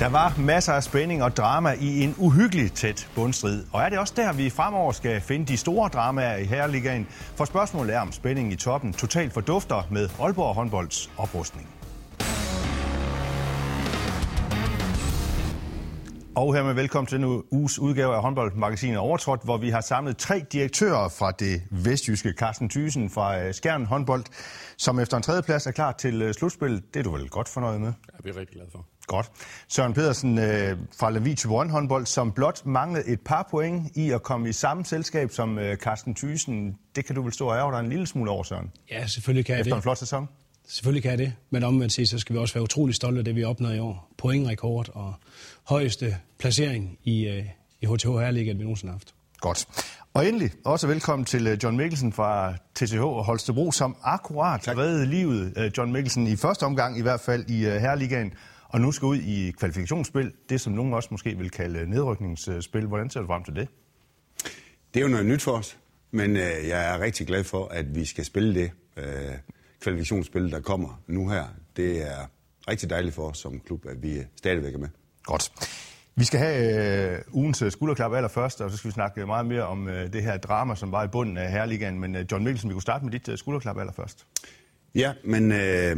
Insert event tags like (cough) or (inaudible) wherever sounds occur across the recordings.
Der var masser af spænding og drama i en uhyggelig tæt bundstrid. Og er det også der, vi fremover skal finde de store dramaer i Herreligaen? For spørgsmålet er, om spændingen i toppen totalt fordufter med Aalborg håndbolds oprustning. Og hermed velkommen til denne uges udgave af håndboldmagasinet Overtrådt, hvor vi har samlet tre direktører fra det vestjyske. Carsten Thysen fra øh, Skjern håndbold, som efter en tredjeplads er klar til øh, slutspillet. Det er du vel godt fornøjet med? Ja, vi er rigtig glade for. Godt. Søren Pedersen øh, fra Lavie til håndbold, som blot manglede et par point i at komme i samme selskab som øh, Carsten Thysen. Det kan du vel stå og ærge dig en lille smule over, Søren? Ja, selvfølgelig kan jeg Efter det. en flot sæson? Selvfølgelig kan jeg det. Men omvendt set, så skal vi også være utrolig stolte af det, vi opnåede i år. Pointrekord og højeste placering i, øh, i HTH Herligaen, vi nogensinde har haft. Godt. Og endelig også velkommen til øh, John Mikkelsen fra og Holstebro, som akkurat reddede livet, øh, John Mikkelsen, i første omgang i hvert fald i øh, Herligaen, og nu skal ud i kvalifikationsspil, det som nogen også måske vil kalde nedrykningsspil. Hvordan ser du frem til det? Det er jo noget nyt for os, men øh, jeg er rigtig glad for, at vi skal spille det øh, kvalifikationsspil, der kommer nu her. Det er rigtig dejligt for os som klub, at vi stadigvæk er med. Godt. Vi skal have øh, ugens øh, skulderklap allerførst, og så skal vi snakke meget mere om øh, det her drama, som var i bunden af Herligaen. Men øh, John Mikkelsen, vi kunne starte med dit øh, skulderklap allerførst. Ja, men øh,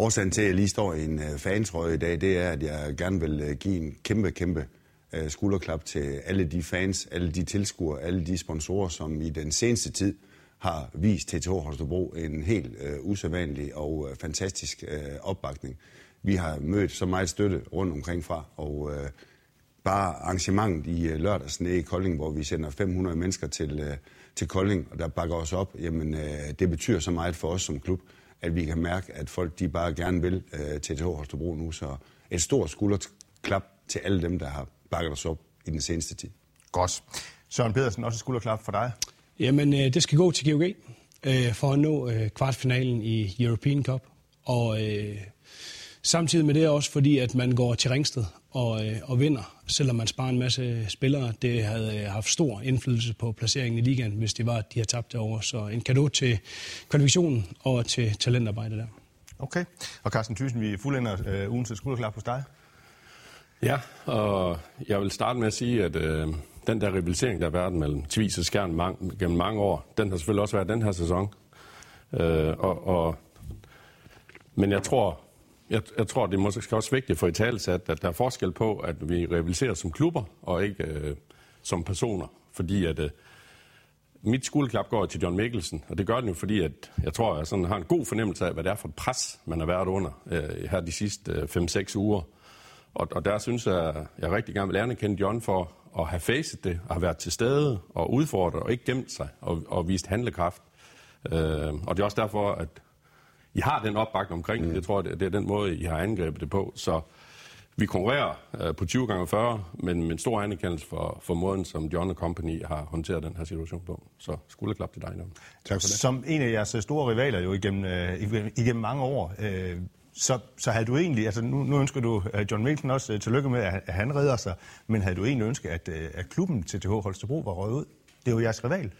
årsagen til, at jeg lige står i en øh, fantrøje i dag, det er, at jeg gerne vil øh, give en kæmpe, kæmpe øh, skulderklap til alle de fans, alle de tilskuere, alle de sponsorer, som i den seneste tid har vist TTH Holstebro en helt øh, usædvanlig og øh, fantastisk øh, opbakning. Vi har mødt så meget støtte rundt omkring fra, og øh, bare arrangementet i øh, lørdags nede i Kolding, hvor vi sender 500 mennesker til, øh, til Kolding, og der bakker os op, jamen øh, det betyder så meget for os som klub, at vi kan mærke, at folk de bare gerne vil øh, TTH Holstebro nu. Så et stort skulderklap til alle dem, der har bakket os op i den seneste tid. Godt. Søren Pedersen, også et skulderklap for dig. Jamen, øh, det skal gå til GOG øh, for at nå øh, kvartfinalen i European Cup. Og øh, samtidig med det også fordi, at man går til Ringsted og, øh, og vinder, selvom man sparer en masse spillere. Det havde øh, haft stor indflydelse på placeringen i ligaen, hvis det var, at de har tabt derovre. Så en gave til kvalifikationen og til talentarbejdet der. Okay. Og Carsten Thyssen, vi fuldender øh, ugens skulderklap hos dig. Ja, og jeg vil starte med at sige, at øh, den der rivalisering, der har været mellem Tvis og Skjern mang, gennem mange år, den har selvfølgelig også været den her sæson. Øh, og, og, men jeg tror, jeg, jeg tror, det er måske også vigtigt for i talesat, at der er forskel på, at vi rivaliserer som klubber og ikke øh, som personer. Fordi at øh, mit skuldklap går til John Mikkelsen, og det gør den jo, fordi at jeg tror, jeg sådan har en god fornemmelse af, hvad det er for et pres, man har været under øh, her de sidste øh, 5-6 uger. Og, og der synes jeg, jeg rigtig gerne vil anerkende John for at have facet det, og have været til stede og udfordret og ikke gemt sig og, og vist handlekraft. Øh, og det er også derfor, at i har den opbakning omkring det. Jeg tror, det, det er den måde, I har angrebet det på. Så vi konkurrerer øh, på 20 gange 40, men med en stor anerkendelse for, for måden, som John Company har håndteret den her situation på. Så skulderklap til dig, John. Tak for det. Som en af jeres store rivaler jo igennem, øh, igennem- igennem mange år, øh, så, så havde du egentlig, altså nu, nu ønsker du øh, John Mikkelsen også øh, tillykke med, at, at han redder sig, men havde du egentlig ønsket, at, øh, at klubben til TH Holstebro var røget ud? Det er jo jeres rival.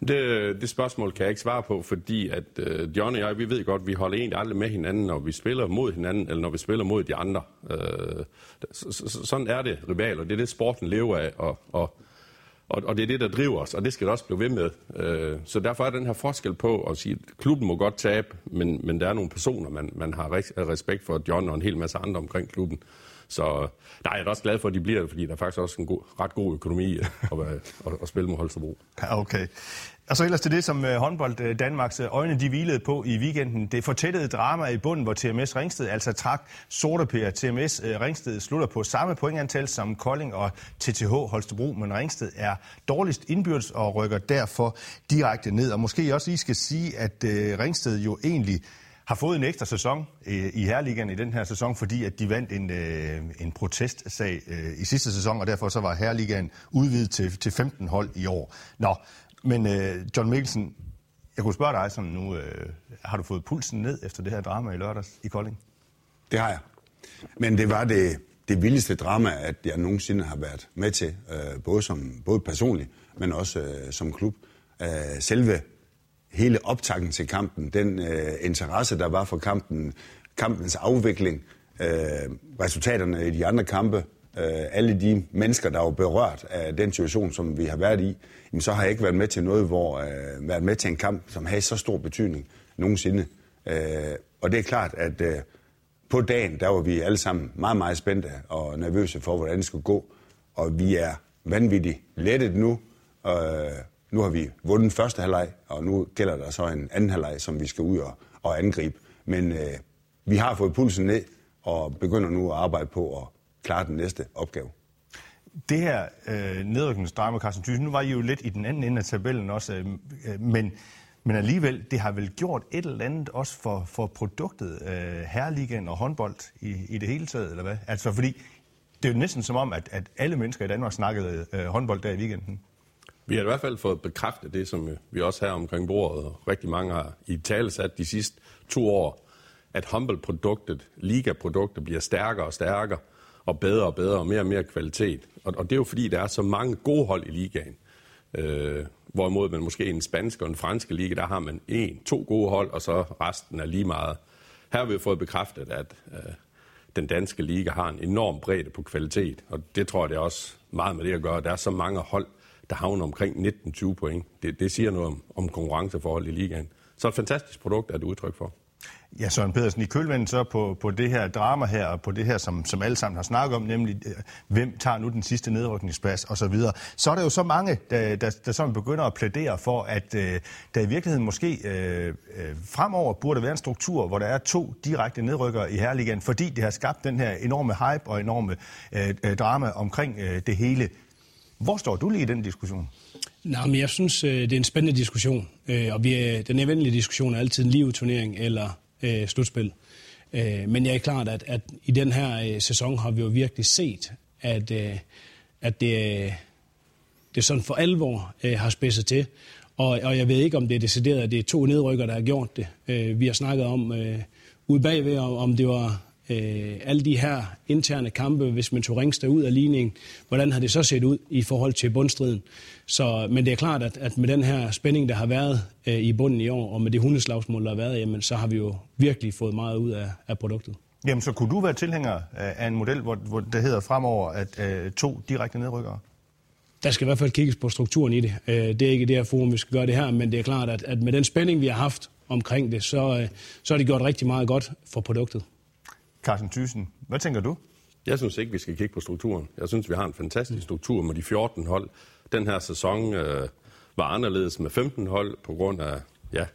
Det, det spørgsmål kan jeg ikke svare på, fordi at øh, John og jeg, vi ved godt, at vi holder egentlig aldrig med hinanden, når vi spiller mod hinanden, eller når vi spiller mod de andre. Øh, så, så, sådan er det, rivaler. Det er det, sporten lever af, og, og, og, og det er det, der driver os, og det skal det også blive ved med. Øh, så derfor er den her forskel på at sige, at klubben må godt tabe, men, men der er nogle personer, man, man har respekt for, John og en hel masse andre omkring klubben. Så nej, jeg er også glad for, at de bliver det, fordi der er faktisk også en god, ret god økonomi at, at, at, spille mod Holstebro. Okay. Og så ellers til det, som øh, håndbold øh, Danmarks øh, øjne de hvilede på i weekenden. Det fortættede drama i bunden, hvor TMS Ringsted altså trak sorteper. TMS Ringsted slutter på samme pointantal som Kolding og TTH Holstebro, men Ringsted er dårligst indbyrdes og rykker derfor direkte ned. Og måske også lige skal sige, at Ringsted jo egentlig har fået en ekstra sæson øh, i Herreligaen i den her sæson, fordi at de vandt en, øh, en protestsag øh, i sidste sæson, og derfor så var Herreligaen udvidet til, til 15 hold i år. Nå, men øh, John Mikkelsen, jeg kunne spørge dig sådan nu, øh, har du fået pulsen ned efter det her drama i lørdags i Kolding? Det har jeg. Men det var det, det vildeste drama, at jeg nogensinde har været med til, øh, både, som, både personligt, men også øh, som klub. Øh, selve hele optakten til kampen, den øh, interesse, der var for kampen, kampens afvikling, øh, resultaterne i de andre kampe, øh, alle de mennesker, der er berørt af den situation, som vi har været i, jamen, så har jeg ikke været med til noget, hvor øh, været med til en kamp, som har så stor betydning nogensinde. Øh, og det er klart, at øh, på dagen, der var vi alle sammen meget, meget spændte og nervøse for, hvordan det skulle gå. Og vi er vanvittigt lettet nu. Øh, nu har vi vundet første halvleg, og nu gælder der så en anden halvleg, som vi skal ud og, og angribe. Men øh, vi har fået pulsen ned og begynder nu at arbejde på at klare den næste opgave. Det her øh, nedrykningsdrama, Carsten Thyssen, nu var I jo lidt i den anden ende af tabellen også, øh, øh, men, men alligevel, det har vel gjort et eller andet også for, for produktet øh, Herreligaen og håndbold i, i det hele taget, eller hvad? Altså fordi, det er jo næsten som om, at, at alle mennesker i Danmark snakkede øh, håndbold der i weekenden. Vi har i hvert fald fået bekræftet det, som øh, vi også her omkring bordet, og rigtig mange har i tale sat de sidste to år, at Humble-produktet, Liga-produktet, bliver stærkere og stærkere, og bedre og bedre, og mere og mere kvalitet. Og, og det er jo fordi, der er så mange gode hold i ligaen. Øh, hvorimod man måske i en spansk og en fransk liga, der har man en, to gode hold, og så resten er lige meget. Her har vi fået bekræftet, at øh, den danske liga har en enorm bredde på kvalitet, og det tror jeg, det er også meget med det at gøre. Der er så mange hold, der havner omkring 19-20 point. Det, det siger noget om, om konkurrenceforhold i ligaen. Så et fantastisk produkt er det udtryk for. Ja, Søren Pedersen, i kølvandet så på, på det her drama her, og på det her, som, som alle sammen har snakket om, nemlig øh, hvem tager nu den sidste nedrykningsplads og så videre, så er der jo så mange, der, der, der sådan begynder at plædere for, at øh, der i virkeligheden måske øh, øh, fremover burde være en struktur, hvor der er to direkte nedrykkere i Herligan, fordi det har skabt den her enorme hype og enorme øh, øh drama omkring øh, det hele. Hvor står du lige i den diskussion? Nej, men jeg synes, øh, det er en spændende diskussion, øh, og vi er, den eventlige diskussion er altid en live-turnering eller øh, slutspil. Øh, men jeg er klart, at, at i den her øh, sæson har vi jo virkelig set, at, øh, at det, øh, det sådan for alvor øh, har spidset til. Og, og jeg ved ikke, om det er decideret, at det er to nedrykker, der har gjort det. Øh, vi har snakket om øh, ude bagved, om det var øh, alle de her interne kampe, hvis man tog Ringsted ud af ligningen, hvordan har det så set ud i forhold til bundstriden? Så, men det er klart, at, at med den her spænding, der har været øh, i bunden i år, og med det hundeslagsmål, der har været, jamen, så har vi jo virkelig fået meget ud af, af produktet. Jamen, så kunne du være tilhænger af en model, hvor, hvor det hedder fremover, at øh, to direkte nedrykkere? Der skal i hvert fald kigges på strukturen i det. Øh, det er ikke det her forum, vi skal gøre det her, men det er klart, at, at med den spænding, vi har haft omkring det, så, øh, så har det gjort rigtig meget godt for produktet. Carsten Thyssen, hvad tænker du? Jeg synes ikke, vi skal kigge på strukturen. Jeg synes, vi har en fantastisk struktur med de 14 hold. Den her sæson øh, var anderledes med 15 hold på grund af ja,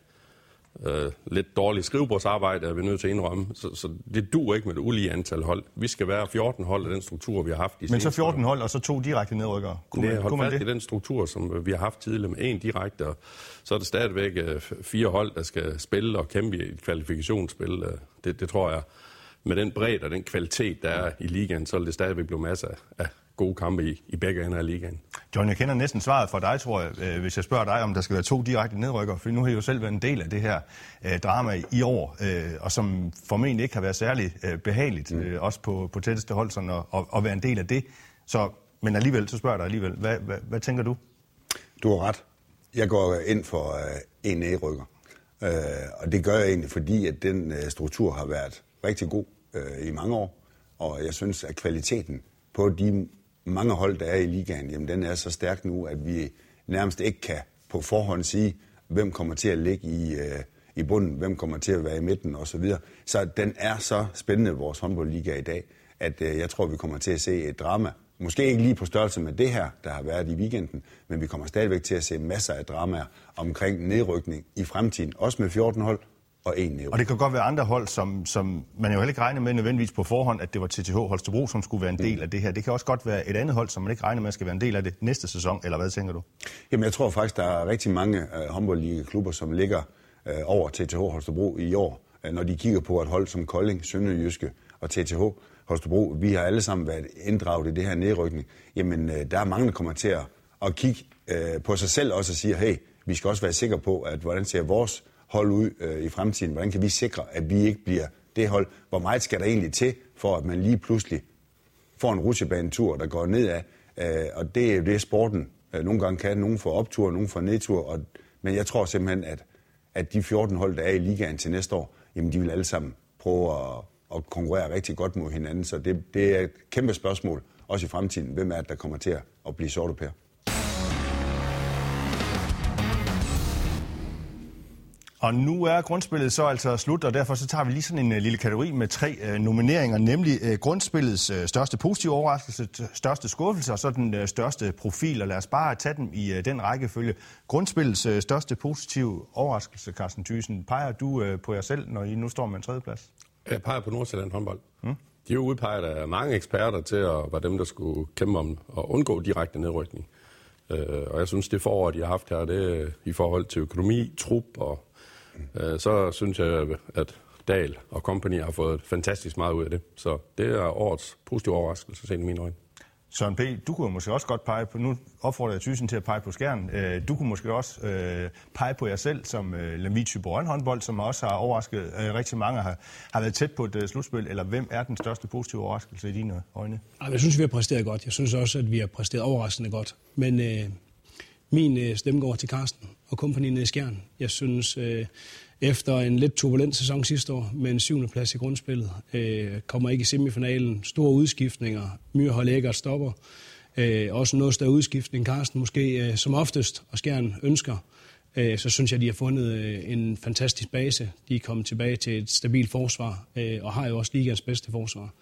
øh, lidt dårligt skrivebordsarbejde, er vi nødt til at indrømme. Så, så det duer ikke med det ulige antal hold. Vi skal være 14 hold af den struktur, vi har haft. I Men så 14 hold, og så to direkte nedrykkere? Kunne det man, kunne man det? i den struktur, som vi har haft tidligere med en direkte, og så er det stadigvæk øh, fire hold, der skal spille og kæmpe i et kvalifikationsspil. Øh, det, det tror jeg med den bredde og den kvalitet, der er i ligaen, så vil det stadigvæk blive masser af gode kampe i, i begge ender af ligaen. John, jeg kender næsten svaret fra dig, tror jeg, øh, hvis jeg spørger dig, om der skal være to direkte nedrykker, for nu har I jo selv været en del af det her øh, drama i år, øh, og som formentlig ikke har været særlig øh, behageligt, mm. øh, også på, på tætteste hold, sådan at, at, at være en del af det. Så, men alligevel, så spørger jeg dig alligevel, hvad, hvad, hvad tænker du? Du har ret. Jeg går ind for øh, en nedrykker. Øh, og det gør jeg egentlig, fordi at den øh, struktur har været rigtig god øh, i mange år, og jeg synes, at kvaliteten på de mange hold, der er i ligaen, jamen den er så stærk nu, at vi nærmest ikke kan på forhånd sige, hvem kommer til at ligge i, øh, i bunden, hvem kommer til at være i midten osv. Så, videre. så den er så spændende, vores håndboldliga i dag, at øh, jeg tror, vi kommer til at se et drama. Måske ikke lige på størrelse med det her, der har været i weekenden, men vi kommer stadigvæk til at se masser af dramaer omkring nedrykning i fremtiden, også med 14 hold, og en nævn. Og det kan godt være andre hold, som, som man jo heller ikke regner med nødvendigvis på forhånd, at det var TTH Holstebro, som skulle være en del mm. af det her. Det kan også godt være et andet hold, som man ikke regner med skal være en del af det næste sæson, eller hvad tænker du? Jamen jeg tror faktisk, der er rigtig mange uh, håndboldliga-klubber, som ligger uh, over TTH Holstebro i år, uh, når de kigger på et hold som Kolding, Sønderjyske og TTH Holstebro. Vi har alle sammen været inddraget i det her nedrykning. Jamen uh, der er mange, der kommer til at, at kigge uh, på sig selv også og sige, hey, vi skal også være sikre på, at hvordan ser vores hold ud øh, i fremtiden? Hvordan kan vi sikre, at vi ikke bliver det hold? Hvor meget skal der egentlig til, for at man lige pludselig får en rutsjebanetur, der går nedad? Øh, og det er jo det, sporten øh, nogle gange kan. Nogle får optur, nogle får nedtur. Og, men jeg tror simpelthen, at, at de 14 hold, der er i ligaen til næste år, jamen de vil alle sammen prøve at, at konkurrere rigtig godt mod hinanden. Så det, det er et kæmpe spørgsmål, også i fremtiden. Hvem er det, der kommer til at blive sorte pære? Og nu er grundspillet så altså slut, og derfor så tager vi lige sådan en uh, lille kategori med tre uh, nomineringer, nemlig uh, grundspillets uh, største positive overraskelse, største skuffelse og så den uh, største profil. Og lad os bare tage dem i uh, den rækkefølge. Grundspillets uh, største positive overraskelse, Carsten Thyssen, peger du uh, på jer selv, når I nu står med en tredjeplads? Jeg peger på Nordsjælland håndbold. Hmm? De er udpeget af mange eksperter til at være dem, der skulle kæmpe om at undgå direkte nedrykning. Uh, og jeg synes, det forår, de har haft her, det i forhold til økonomi, trup og øh, så synes jeg, at Dal og company har fået fantastisk meget ud af det. Så det er årets positive overraskelse, set i mine øjne. Søren P., du kunne måske også godt pege på, nu opfordrer jeg Thyssen til at pege på skærmen, øh, du kunne måske også øh, pege på jer selv som øh, Tyborg håndbold, som også har overrasket øh, rigtig mange, har, har været tæt på et øh, slutspil, eller hvem er den største positive overraskelse i dine øjne? Jeg synes, vi har præsteret godt. Jeg synes også, at vi har præsteret overraskende godt. Men øh, min øh, stemme går til Karsten og kompagniet i Skjern. Jeg synes, øh, efter en lidt turbulent sæson sidste år med en syvende plads i grundspillet, øh, kommer ikke i semifinalen, store udskiftninger, Myrhold Æggert stopper, øh, også noget større udskiftning, Karsten måske øh, som oftest, og Skjern ønsker, øh, så synes jeg, de har fundet øh, en fantastisk base. De er kommet tilbage til et stabilt forsvar, øh, og har jo også ligands bedste forsvar.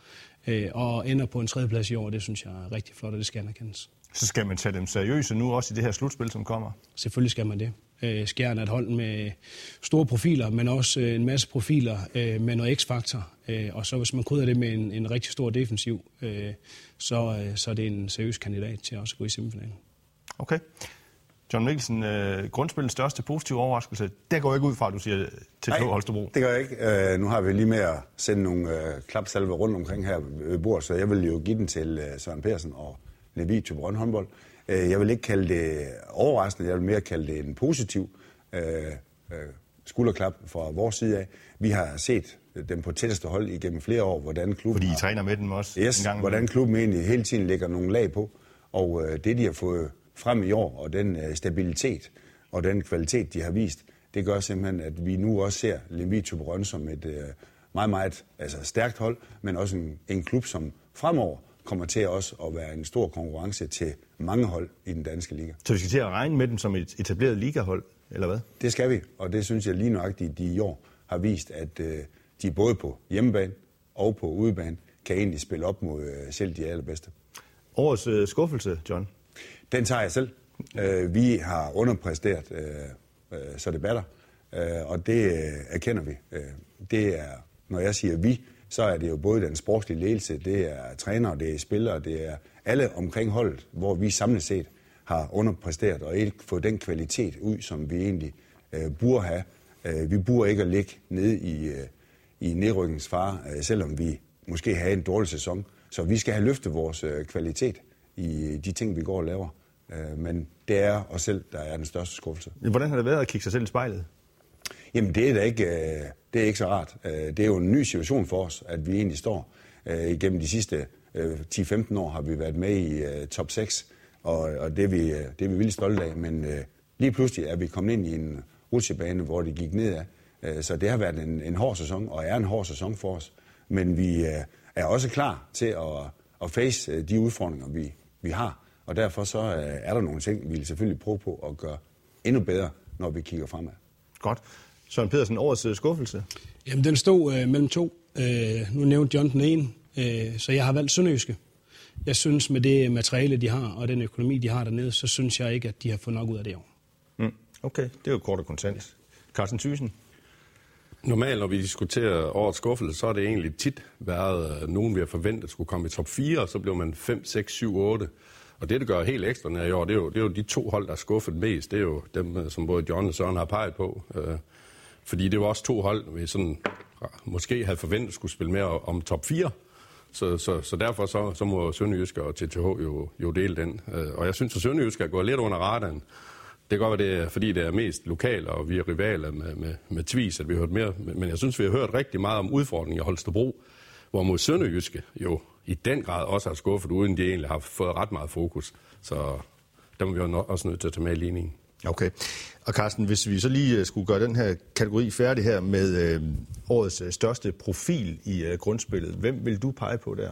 Øh, og ender på en tredjeplads i år, det synes jeg er rigtig flot, og det skal anerkendes. Så skal man tage dem seriøse nu også i det her slutspil, som kommer? Selvfølgelig skal man det. Øh, Skjern er et hold med store profiler, men også øh, en masse profiler øh, med noget x-faktor. Og så hvis man krydder det med en, en rigtig stor defensiv, så, så er det en seriøs kandidat til også at gå i semifinalen. Okay. John Mikkelsen, grundspillens største positive overraskelse, det går ikke ud fra, at du siger til Nej, Holstebro. det gør jeg ikke. nu har vi lige med at sende nogle klapsalver rundt omkring her ved bordet, så jeg vil jo give den til Søren Persen og Levi Brøndby håndbold. Øh, jeg vil ikke kalde det overraskende, jeg vil mere kalde det en positiv øh, øh, skulderklap fra vores side af. Vi har set dem på tætteste hold igennem flere år, hvordan klubben... Fordi I træner med dem også yes, en gang hvordan klubben egentlig hele tiden lægger nogle lag på. Og øh, det, de har fået frem i år, og den øh, stabilitet og den kvalitet, de har vist, det gør simpelthen, at vi nu også ser Lemvig Tuberon som et øh, meget, meget altså stærkt hold, men også en, en klub, som fremover kommer til også at være en stor konkurrence til mange hold i den danske liga. Så vi skal til at regne med dem som et etableret ligahold, eller hvad? Det skal vi, og det synes jeg lige nøjagtigt, de i år har vist, at øh, de både på hjemmebane og på udebane kan egentlig spille op mod øh, selv de allerbedste. Årets øh, skuffelse, John? Den tager jeg selv. Øh, vi har underpræsteret, øh, øh, så det batter, øh, og det øh, erkender vi. Øh, det er, når jeg siger vi, så er det jo både den sportslige ledelse, det er træner, det er spillere, det er alle omkring holdet, hvor vi samlet set har underpræsteret og ikke fået den kvalitet ud, som vi egentlig øh, burde have. Øh, vi burde ikke at ligge nede i, øh, i nedrykningsfare, øh, selvom vi måske har en dårlig sæson. Så vi skal have løftet vores øh, kvalitet i de ting, vi går og laver. Øh, men det er os selv, der er den største skuffelse. Hvordan har det været at kigge sig selv i spejlet? Jamen, det er da ikke, øh, det er ikke så rart. Øh, det er jo en ny situation for os, at vi egentlig står. Øh, igennem de sidste øh, 10-15 år har vi været med i øh, top 6, og, og det, er vi, det er vi vildt stolte af. Men lige pludselig er vi kommet ind i en rutsjebane, hvor det gik nedad. Så det har været en, en hård sæson, og er en hård sæson for os. Men vi er også klar til at, at face de udfordringer, vi, vi har. Og derfor så er der nogle ting, vi vil selvfølgelig prøve på at gøre endnu bedre, når vi kigger fremad. Godt. Søren Pedersen, årets øh, skuffelse? Jamen, den stod øh, mellem to. Øh, nu nævnte John den ene, øh, så jeg har valgt Sønderjyske. Jeg synes, med det materiale, de har, og den økonomi, de har dernede, så synes jeg ikke, at de har fået nok ud af det år. Mm. Okay, det er jo kort og kontant. Carsten Thyssen? Normalt, når vi diskuterer årets skuffelse, så er det egentlig tit været øh, nogen, vi har forventet skulle komme i top 4, og så bliver man 5, 6, 7, 8. Og det, det gør helt ekstra i år, det er, jo, det er jo de to hold, der er skuffet mest. Det er jo dem, øh, som både John og Søren har peget på. Fordi det var også to hold, vi sådan, måske havde forventet skulle spille mere om top 4. Så, så, så derfor så, så må Sønderjysk og TTH jo, jo dele den. Øh, og jeg synes, at Sønderjysk er gået lidt under radaren. Det kan godt være, det er, fordi det er mest lokalt, og vi er rivaler med, med, med Tvis, at vi har hørt mere. Men jeg synes, vi har hørt rigtig meget om udfordringen i Holstebro, hvor mod Sønderjyske jo i den grad også har skuffet, uden de egentlig har fået ret meget fokus. Så der må vi jo også nødt til at tage med i ligningen. Okay. Og Carsten, hvis vi så lige øh, skulle gøre den her kategori færdig her med øh, årets øh, største profil i øh, grundspillet, hvem vil du pege på der?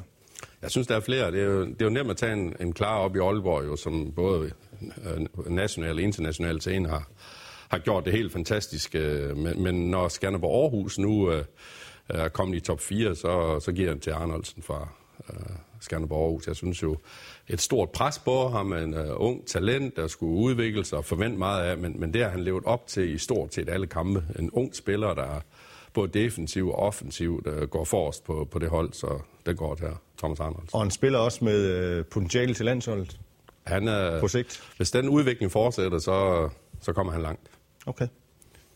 Jeg synes, der er flere. Det er jo, det er jo nemt at tage en, en klar op i Aalborg, jo, som både øh, national og international scene har, har gjort det helt fantastisk. Øh, men, men når Skanderborg Aarhus nu øh, er kommet i top 4, så, så giver jeg den til Arnoldsen fra øh, Skanderborg Aarhus. Jeg synes jo, et stort pres på ham, en uh, ung talent, der skulle udvikle sig og forvente meget af, men, men det har han levet op til i stort set alle kampe. En ung spiller, der både defensiv og offensiv, der går forrest på, på det hold, så det går til Thomas Arnold. Og han spiller også med uh, potentiale til landsholdet han er, på sigt? Hvis den udvikling fortsætter, så, så kommer han langt. Okay.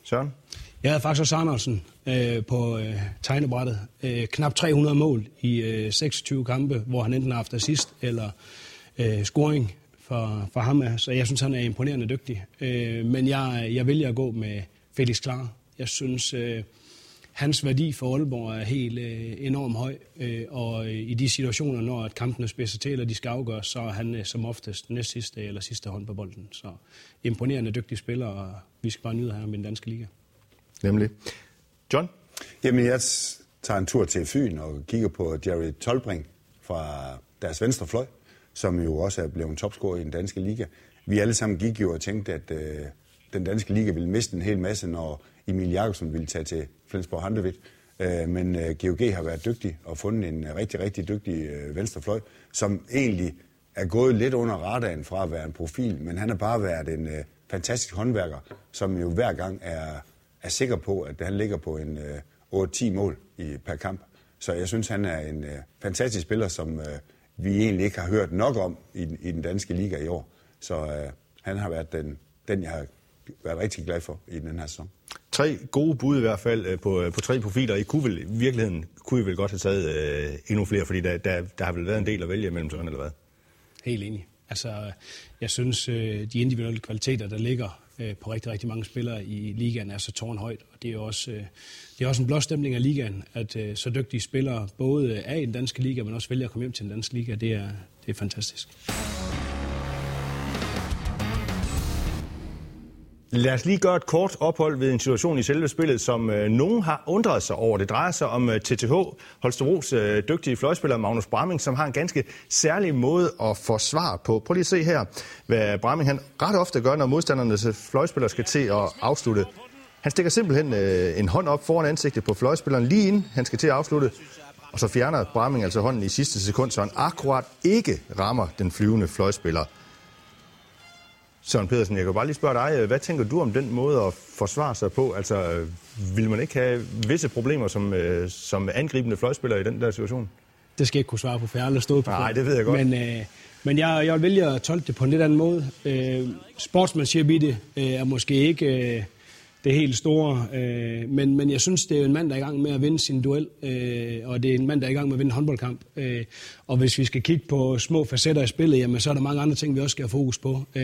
Søren? Jeg havde faktisk også Andersen øh, på øh, tegnebrættet. Øh, knap 300 mål i øh, 26 kampe, hvor han enten har haft assist eller øh, scoring for, for ham. Så jeg synes, han er imponerende dygtig. Øh, men jeg, jeg vælger at gå med Felix Klar. Jeg synes, øh, hans værdi for Aalborg er helt øh, enormt høj. Øh, og øh, i de situationer, når at kampene spidser til, eller de skal afgøres, så er han øh, som oftest næst sidste eller sidste hånd på bolden. Så imponerende dygtig spiller, og vi skal bare nyde ham i den danske liga. Nemlig. John? Jamen, jeg tager en tur til Fyn og kigger på Jerry Tolbring fra deres venstre fløj, som jo også er blevet topscorer i den danske liga. Vi alle sammen gik jo og tænkte, at øh, den danske liga ville miste en hel masse, når Emil Jakobsen ville tage til Flensborg Handevidt. Øh, men øh, GOG har været dygtig og fundet en rigtig, rigtig dygtig øh, venstrefløj, som egentlig er gået lidt under radaren fra at være en profil, men han har bare været en øh, fantastisk håndværker, som jo hver gang er er sikker på, at han ligger på en øh, 8-10 mål i, per kamp. Så jeg synes, han er en øh, fantastisk spiller, som øh, vi egentlig ikke har hørt nok om i, i den danske liga i år. Så øh, han har været den, den, jeg har været rigtig glad for i den her sæson. Tre gode bud i hvert fald øh, på, øh, på tre profiler. I kunne vel i virkeligheden kunne I vel godt have taget øh, endnu flere, fordi der, der, der har vel været en del at vælge mellem sådan, eller hvad? Helt enig. Altså, jeg synes, øh, de individuelle kvaliteter, der ligger øh, på rigtig, rigtig mange spillere i ligaen, er så tårnhøjt. Og det er også, øh, det er også en blåstemning af ligaen, at øh, så dygtige spillere både er i den danske liga, men også vælger at komme hjem til den danske liga. Det er, det er fantastisk. Lad os lige gøre et kort ophold ved en situation i selve spillet, som øh, nogen har undret sig over. Det drejer sig om øh, TTH, Holsteros øh, dygtige fløjspiller Magnus Bramming, som har en ganske særlig måde at forsvare på. Prøv lige at se her, hvad Bramming han ret ofte gør, når modstandernes fløjspiller skal til at afslutte. Han stikker simpelthen øh, en hånd op foran ansigtet på fløjspilleren lige inden han skal til at afslutte. Og så fjerner Bramming altså hånden i sidste sekund, så han akkurat ikke rammer den flyvende fløjspiller. Søren Pedersen, jeg kan bare lige spørge dig, hvad tænker du om den måde at forsvare sig på? Altså, vil man ikke have visse problemer som, øh, som angribende fløjspiller i den der situation? Det skal jeg ikke kunne svare på, for jeg har aldrig stået på Nej, det ved jeg godt. Men, øh, men jeg, jeg vil vælge at tolke det på en lidt anden måde. Øh, sportsmanship i det øh, er måske ikke... Øh, det helt store. Øh, men, men jeg synes, det er en mand, der er i gang med at vinde sin duel, øh, og det er en mand, der er i gang med at vinde en håndboldkamp. Øh, og hvis vi skal kigge på små facetter i spillet, jamen, så er der mange andre ting, vi også skal have fokus på. Øh,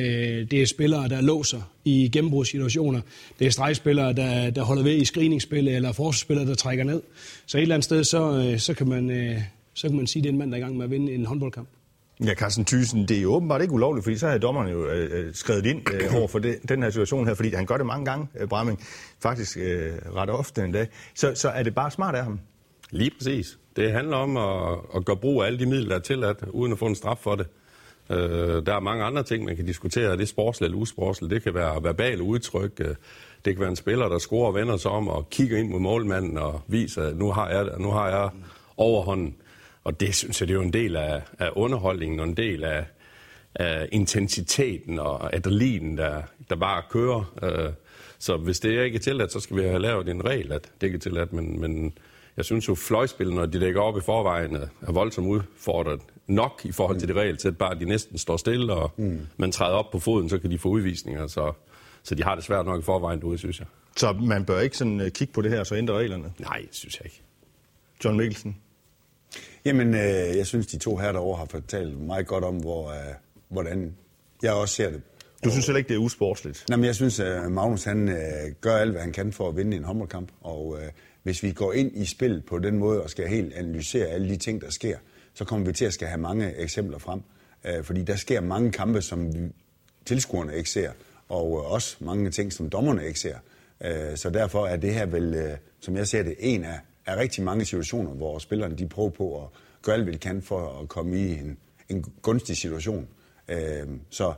det er spillere, der låser i gennembrudssituationer. Det er stregspillere, der, der holder ved i screeningsspillet, eller forsvarsspillere, der trækker ned. Så et eller andet sted, så, øh, så, kan man, øh, så kan man sige, at det er en mand, der er i gang med at vinde en håndboldkamp. Ja, Carsten Thyssen, det er jo åbenbart ikke ulovligt, fordi så har dommerne jo øh, øh, skrevet ind øh, (clears throat) over for det, den her situation her, fordi han gør det mange gange, øh, Bramming, faktisk øh, ret ofte en dag. Så, så er det bare smart af ham? Lige præcis. Det handler om at, at gøre brug af alle de midler, der er tilladt, uden at få en straf for det. Øh, der er mange andre ting, man kan diskutere. Det er sportsligt eller usportsligt. Det kan være verbale udtryk. Øh, det kan være en spiller, der scorer og vender sig om og kigger ind mod målmanden og viser, at nu har jeg, nu har jeg overhånden. Og det synes jeg, det er jo en del af, af underholdningen og en del af, af intensiteten og adrenalinen, der, der bare kører. Øh, så hvis det ikke er tilladt, så skal vi have lavet en regel, at det ikke er tilladt. Men, men jeg synes jo, fløjspil, når de lægger op i forvejen, er voldsomt udfordret nok i forhold til det regel, at bare de næsten står stille, og mm. man træder op på foden, så kan de få udvisninger. Så, så de har det svært nok i forvejen derude, synes jeg. Så man bør ikke sådan øh, kigge på det her og så ændre reglerne? Nej, synes jeg ikke. John Mikkelsen? Jamen, øh, jeg synes, de to her derovre har fortalt meget godt om, hvor, øh, hvordan jeg også ser det. Du synes heller ikke, det er usportsligt? Nej, men jeg synes, at øh, Magnus han, øh, gør alt, hvad han kan for at vinde en håndboldkamp. Og øh, hvis vi går ind i spil på den måde og skal helt analysere alle de ting, der sker, så kommer vi til at skal have mange eksempler frem. Øh, fordi der sker mange kampe, som vi, tilskuerne ikke ser. og øh, også mange ting, som dommerne ikke ser. Øh, så derfor er det her vel, øh, som jeg ser det, en af, af rigtig mange situationer, hvor spillerne de prøver på at gøre alt, hvad de kan for at komme i en, en gunstig situation. Øh, så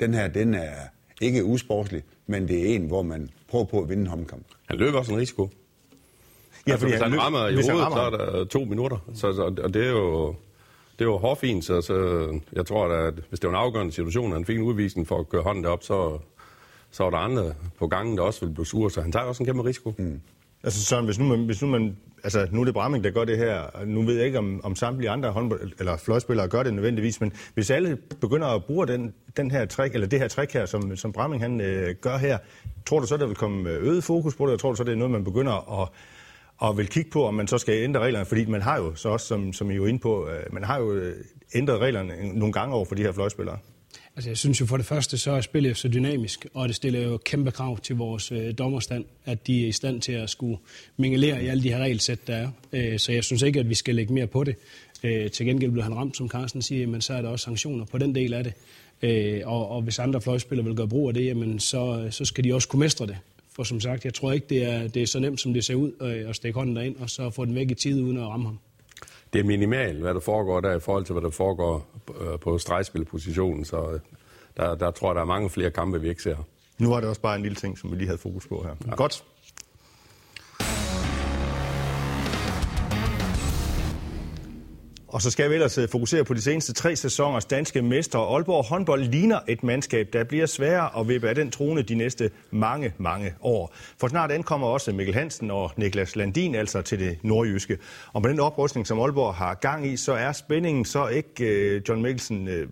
den her, den er ikke usportslig, men det er en, hvor man prøver på at vinde en håndkamp. Han løber også en risiko. Ja, altså, fordi hvis han, han løb- rammer i hvis han hovedet, så rammer er der to minutter. Så, så, og det er jo, det er jo hårfint, så, så jeg tror, at hvis det var en afgørende situation, og han fik en udvisning for at køre hånden op, så, så var der andre på gangen, der også ville blive sure, så han tager også en kæmpe risiko. Mm. Altså Søren, hvis nu, man, hvis nu man, altså nu er det Bramming, der gør det her, nu ved jeg ikke, om, om samtlige andre håndbold, eller fløjspillere gør det nødvendigvis, men hvis alle begynder at bruge den, den her trick, eller det her trick her, som, som Bramming han øh, gør her, tror du så, der vil komme øh, øget fokus på det, og tror du så, det er noget, man begynder at, og vil kigge på, om man så skal ændre reglerne, fordi man har jo så også, som, som I er jo inde på, øh, man har jo øh, ændret reglerne nogle gange over for de her fløjspillere. Altså, jeg synes jo for det første, så er spillet så dynamisk, og det stiller jo kæmpe krav til vores øh, dommerstand, at de er i stand til at skulle mingelere i alle de her regelsæt, der er. Øh, så jeg synes ikke, at vi skal lægge mere på det. Øh, til gengæld blev han ramt, som Carsten siger, men så er der også sanktioner på den del af det. Øh, og, og hvis andre fløjspillere vil gøre brug af det, jamen, så, så skal de også kunne mestre det. For som sagt, jeg tror ikke, det er, det er så nemt, som det ser ud, øh, at stikke hånden derind, og så få den væk i tide, uden at ramme ham. Det er minimalt, hvad der foregår der i forhold til, hvad der foregår øh, på stregspilpositionen, så øh, der, der tror jeg, der er mange flere kampe, vi ikke ser. Nu var det også bare en lille ting, som vi lige havde fokus på her. Ja. Godt. Og så skal vi ellers øh, fokusere på de seneste tre sæsoners danske mestre. Aalborg håndbold ligner et mandskab, der bliver sværere at vippe af den trone de næste mange, mange år. For snart ankommer også Mikkel Hansen og Niklas Landin altså til det nordjyske. Og med den oprustning, som Aalborg har gang i, så er spændingen så ikke øh, John Mikkelsen øh,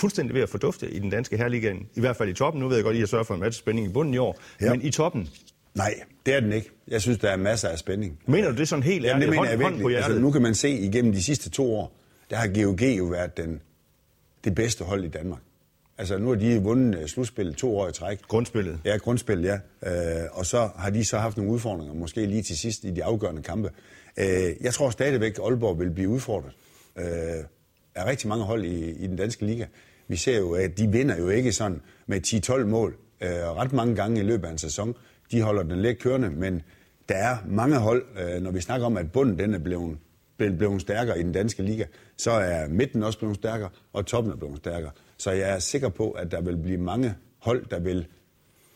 fuldstændig ved at fordufte i den danske herligaen. I hvert fald i toppen. Nu ved jeg godt, at I har sørget for en masse spænding i bunden i år. Ja. Men i toppen, Nej, det er den ikke. Jeg synes, der er masser af spænding. mener du det sådan helt Jamen, det ærligt? mener jeg hånd, hånd på virkelig. hjertet? Altså, nu kan man se igennem de sidste to år, der har GOG jo været den, det bedste hold i Danmark. Altså, nu har de vundet uh, slutspillet to år i træk. Grundspillet. Ja, grundspil, ja. Øh, og så har de så haft nogle udfordringer, måske lige til sidst i de afgørende kampe. Øh, jeg tror stadigvæk, at Aalborg vil blive udfordret øh, af rigtig mange hold i, i den danske liga. Vi ser jo, at de vinder jo ikke sådan med 10-12 mål øh, ret mange gange i løbet af en sæson. De holder den lidt kørende, men der er mange hold, øh, når vi snakker om, at bunden den er blevet, blevet, blevet stærkere i den danske liga, så er midten også blevet stærkere, og toppen er blevet stærkere. Så jeg er sikker på, at der vil blive mange hold, der vil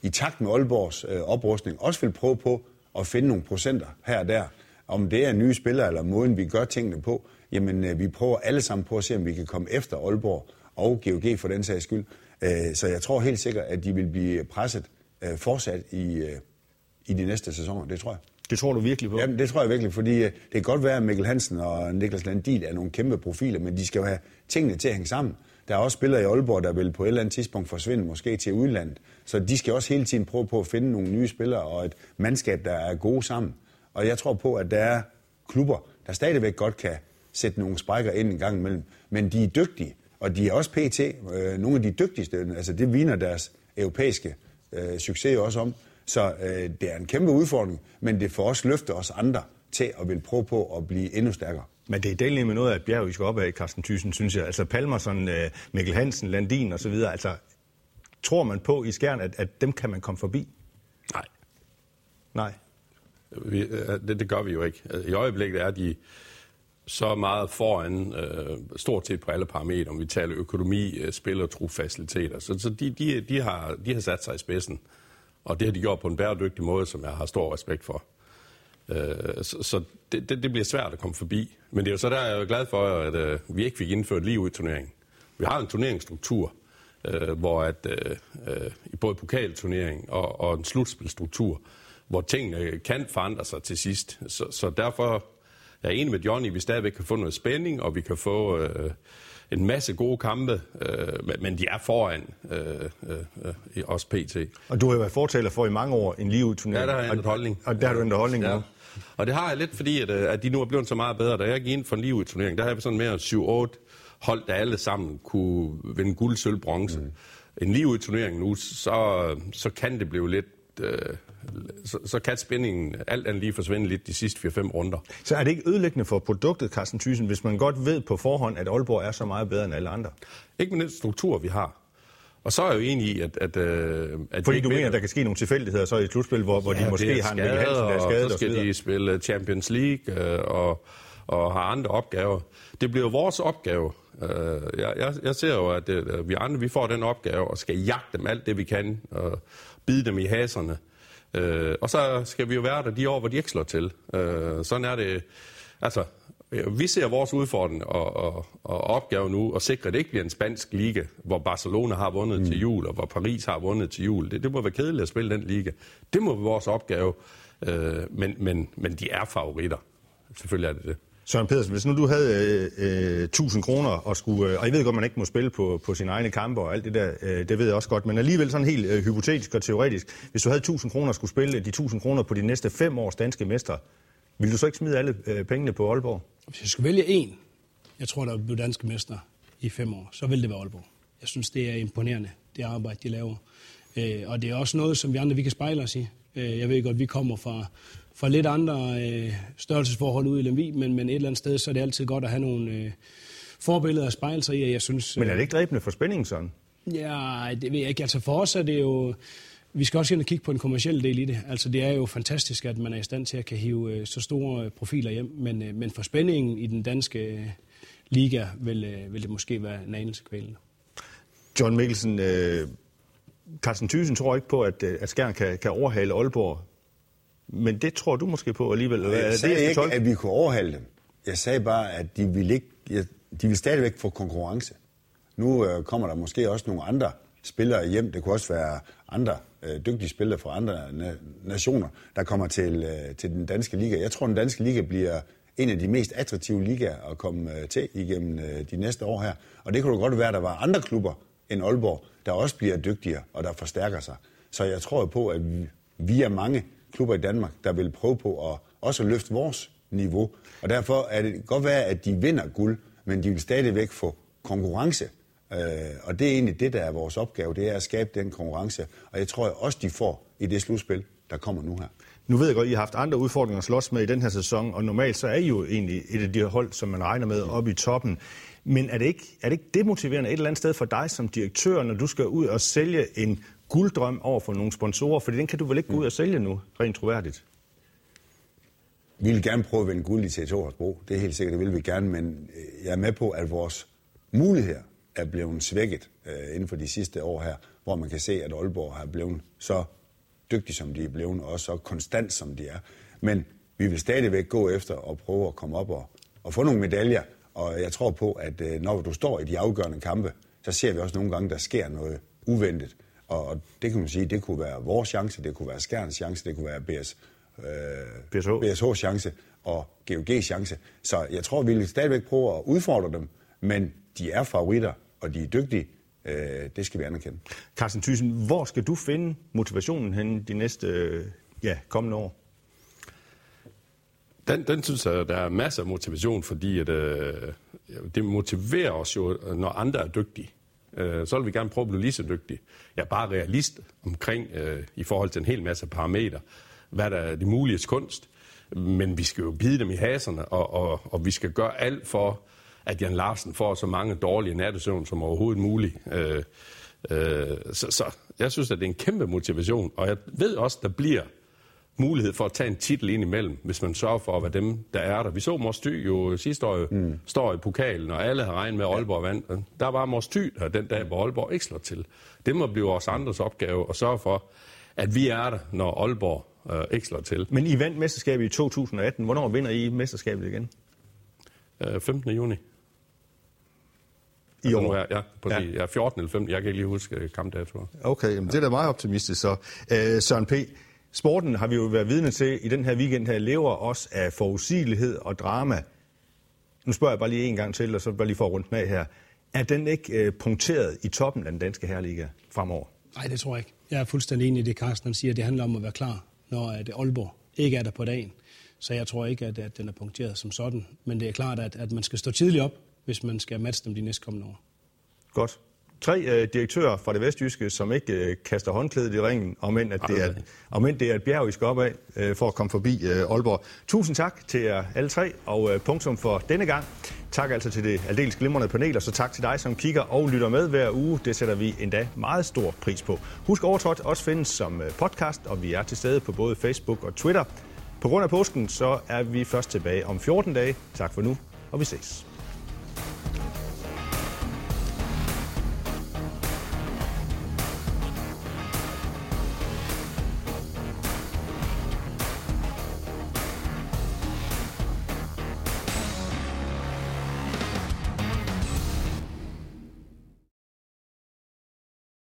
i takt med Aalborgs øh, oprustning også vil prøve på at finde nogle procenter her og der. Om det er nye spillere eller måden, vi gør tingene på, jamen øh, vi prøver alle sammen på at se, om vi kan komme efter Aalborg og GOG for den sags skyld. Øh, så jeg tror helt sikkert, at de vil blive presset øh, fortsat i, øh, i de næste sæsoner. Det tror jeg. Det tror du virkelig på? Jamen, det tror jeg virkelig, fordi øh, det kan godt være, at Mikkel Hansen og Niklas Landin er nogle kæmpe profiler, men de skal jo have tingene til at hænge sammen. Der er også spillere i Aalborg, der vil på et eller andet tidspunkt forsvinde, måske til udlandet. Så de skal også hele tiden prøve på at finde nogle nye spillere og et mandskab, der er gode sammen. Og jeg tror på, at der er klubber, der stadigvæk godt kan sætte nogle sprækker ind en gang imellem. Men de er dygtige, og de er også pt. Øh, nogle af de dygtigste. Altså det viner deres europæiske øh, succes også om. Så øh, det er en kæmpe udfordring, men det får også løfte os andre til at vil prøve på at blive endnu stærkere. Men det er delt med noget af et bjerg, vi skal op af, Carsten Thyssen, synes jeg. Altså Palmerson, øh, Mikkel Hansen, Landin og så videre. Altså, tror man på i skærn, at, at dem kan man komme forbi? Nej, Nej. vi, øh, det, det gør vi jo ikke. I øjeblikket er de så meget foran, øh, stort set på alle parametre, om vi taler økonomi, øh, spil og trofaciliteter. Så, så de, de, de, har, de har sat sig i spidsen, og det har de gjort på en bæredygtig måde, som jeg har stor respekt for. Øh, så så det, det, det bliver svært at komme forbi. Men det er jo så der, jeg er glad for, at øh, vi ikke fik indført lige ud i turneringen. Vi har en turneringsstruktur, øh, hvor at, øh, øh, i både pokalturnering og, og en slutspilstruktur, hvor tingene kan forandre sig til sidst. Så, så derfor er jeg enig med Johnny, vi stadigvæk kan få noget spænding, og vi kan få øh, en masse gode kampe, øh, men- de er foran øh, øh, øh, også PT. Og du har jo været fortaler for i mange år en lige turnering. Ja, der har jeg og, holdning. Og der har du ændret holdning ja. nu. Og det har jeg lidt, fordi at, øh, at de nu er blevet så meget bedre. Da jeg gik ind for en liv turnering, der havde vi sådan mere 7-8 hold, der alle sammen kunne vinde guld, sølv, bronze. Mm. En liv turnering nu, så, så kan det blive lidt... Øh, så, så kan spændingen alt andet lige forsvinde lidt de sidste 4-5 runder. Så er det ikke ødelæggende for produktet, Carsten Thyssen, hvis man godt ved på forhånd, at Aalborg er så meget bedre end alle andre? Ikke med den struktur, vi har. Og så er jeg jo enig i, at... at, øh, at Fordi du mener, at der kan ske nogle tilfældigheder så i et slutspil, hvor, hvor ja, de måske har en Mikkel Hansen, der er skadet og så skal og de spille Champions League øh, og, og har andre opgaver. Det bliver vores opgave. Øh, jeg, jeg, jeg ser jo, at øh, vi andre vi får den opgave og skal jagte dem alt det, vi kan, og bide dem i haserne. Øh, og så skal vi jo være der de år, hvor de ikke slår til. Øh, sådan er det. Altså, vi ser vores udfordring og, og, og opgave nu at sikre, at det ikke bliver en spansk liga, hvor Barcelona har vundet mm. til jul, og hvor Paris har vundet til jul. Det, det må være kedeligt at spille den liga. Det må være vores opgave. Øh, men, men, men de er favoritter. Selvfølgelig er det det. Søren Pedersen, hvis nu du havde øh, øh 1000 kroner og skulle, øh, og jeg ved godt, man ikke må spille på, på sine egne kampe og alt det der, øh, det ved jeg også godt, men alligevel sådan helt øh, hypotetisk og teoretisk, hvis du havde 1000 kroner og skulle spille øh, de 1000 kroner på de næste fem års danske mestre, ville du så ikke smide alle øh, pengene på Aalborg? Hvis jeg skulle vælge en, jeg tror, der vil blive danske mester i fem år, så ville det være Aalborg. Jeg synes, det er imponerende, det arbejde, de laver. Øh, og det er også noget, som vi andre vi kan spejle os i. Øh, jeg ved godt, vi kommer fra, fra lidt andre øh, størrelsesforhold ud i Lemvi, men, men et eller andet sted, så er det altid godt at have nogle øh, forbilleder at spejle sig i, jeg synes... Men er det ikke dræbende for spændingen sådan? Ja, det ved jeg ikke. Altså for os er det jo... Vi skal også ind og kigge på den kommercielle del i det. Altså det er jo fantastisk, at man er i stand til at kan hive øh, så store øh, profiler hjem, men, øh, men for spændingen i den danske liga vil, vil det måske være en anelse kvælende. John Mikkelsen, øh, Carsten Thyssen tror ikke på, at, at Skjern kan, kan overhale Aalborg, men det tror du måske på alligevel. Jeg er sagde det, ikke, at vi kunne overhale dem. Jeg sagde bare, at de vil, ikke, de vil stadigvæk få konkurrence. Nu øh, kommer der måske også nogle andre spillere hjem. Det kunne også være andre øh, dygtige spillere fra andre na- nationer, der kommer til, øh, til den danske liga. Jeg tror, den danske liga bliver en af de mest attraktive ligaer at komme øh, til igennem øh, de næste år her. Og det kunne da godt være, at der var andre klubber end Aalborg, der også bliver dygtigere og der forstærker sig. Så jeg tror på, at vi, vi er mange klubber i Danmark, der vil prøve på at også løfte vores niveau. Og derfor er det godt være, at de vinder guld, men de vil stadigvæk få konkurrence Øh, og det er egentlig det, der er vores opgave, det er at skabe den konkurrence. Og jeg tror også, de får i det slutspil, der kommer nu her. Nu ved jeg godt, at I har haft andre udfordringer at slås med i den her sæson, og normalt så er I jo egentlig et af de hold, som man regner med oppe i toppen. Men er det, ikke, er det ikke demotiverende et eller andet sted for dig som direktør, når du skal ud og sælge en gulddrøm over for nogle sponsorer? For den kan du vel ikke gå ud og sælge nu, rent troværdigt? Vi vil gerne prøve at vende guld i t 2 Det er helt sikkert, det vil vi gerne, men øh, jeg er med på, at vores muligheder er blevet svækket øh, inden for de sidste år her, hvor man kan se, at Aalborg har blevet så dygtig, som de er blevet, og så konstant, som de er. Men vi vil stadigvæk gå efter og prøve at komme op og, og få nogle medaljer, og jeg tror på, at øh, når du står i de afgørende kampe, så ser vi også nogle gange, der sker noget uventet. Og, det kan man sige, det kunne være vores chance, det kunne være Skærens chance, det kunne være BS, øh, BSH. BSH's chance og GOG's chance. Så jeg tror, vi vil stadigvæk prøve at udfordre dem, men de er favoritter, og de er dygtige, øh, det skal vi anerkende. Carsten Thyssen, hvor skal du finde motivationen hen de næste øh, ja, kommende år? Den, den synes jeg, der er masser af motivation, fordi at, øh, det motiverer os jo, når andre er dygtige. Øh, så vil vi gerne prøve at blive lige så dygtige. Jeg er bare realist omkring, øh, i forhold til en hel masse parametre, hvad der er det mulige kunst. Men vi skal jo bide dem i haserne, og, og, og vi skal gøre alt for at Jan Larsen får så mange dårlige nattesøvn som overhovedet muligt. Øh, øh, så, så jeg synes, at det er en kæmpe motivation, og jeg ved også, der bliver mulighed for at tage en titel ind imellem, hvis man sørger for at være dem, der er der. Vi så Mors Thy jo sidste år mm. står i pokalen, og alle har regnet med, at Aalborg vandt. Der var Mors Thy der den dag, hvor Aalborg ikke slår til. Det må blive vores andres opgave at sørge for, at vi er der, når Aalborg øh, ikke slår til. Men I vandt mesterskabet i 2018. Hvornår vinder I mesterskabet igen? Øh, 15. juni. I år? Er, ja, præcis. Ja. ja, 14 eller 15. Jeg kan ikke lige huske øh, kampdatoer. Okay, jamen, det er da meget optimistisk så. Uh, Søren P., sporten har vi jo været vidne til i den her weekend her, lever også af forudsigelighed og drama. Nu spørger jeg bare lige en gang til, og så bare lige for at rundt med her. Er den ikke uh, punkteret i toppen af den danske herreliga fremover? Nej, det tror jeg ikke. Jeg er fuldstændig enig i det, Carsten siger. Det handler om at være klar, når det Aalborg ikke er der på dagen. Så jeg tror ikke, at, at den er punkteret som sådan. Men det er klart, at, at man skal stå tidligt op, hvis man skal matche dem de næste kommende år. Godt. Tre øh, direktører fra det vestjyske, som ikke øh, kaster håndklædet i ringen, om end, at det er, om end det er et bjerg, I skal op af, øh, for at komme forbi øh, Aalborg. Tusind tak til jer alle tre, og øh, punktum for denne gang. Tak altså til det aldeles glimrende panel, og så tak til dig, som kigger og lytter med hver uge. Det sætter vi endda meget stor pris på. Husk, Overtrådt også findes som øh, podcast, og vi er til stede på både Facebook og Twitter. På grund af påsken, så er vi først tilbage om 14 dage. Tak for nu, og vi ses.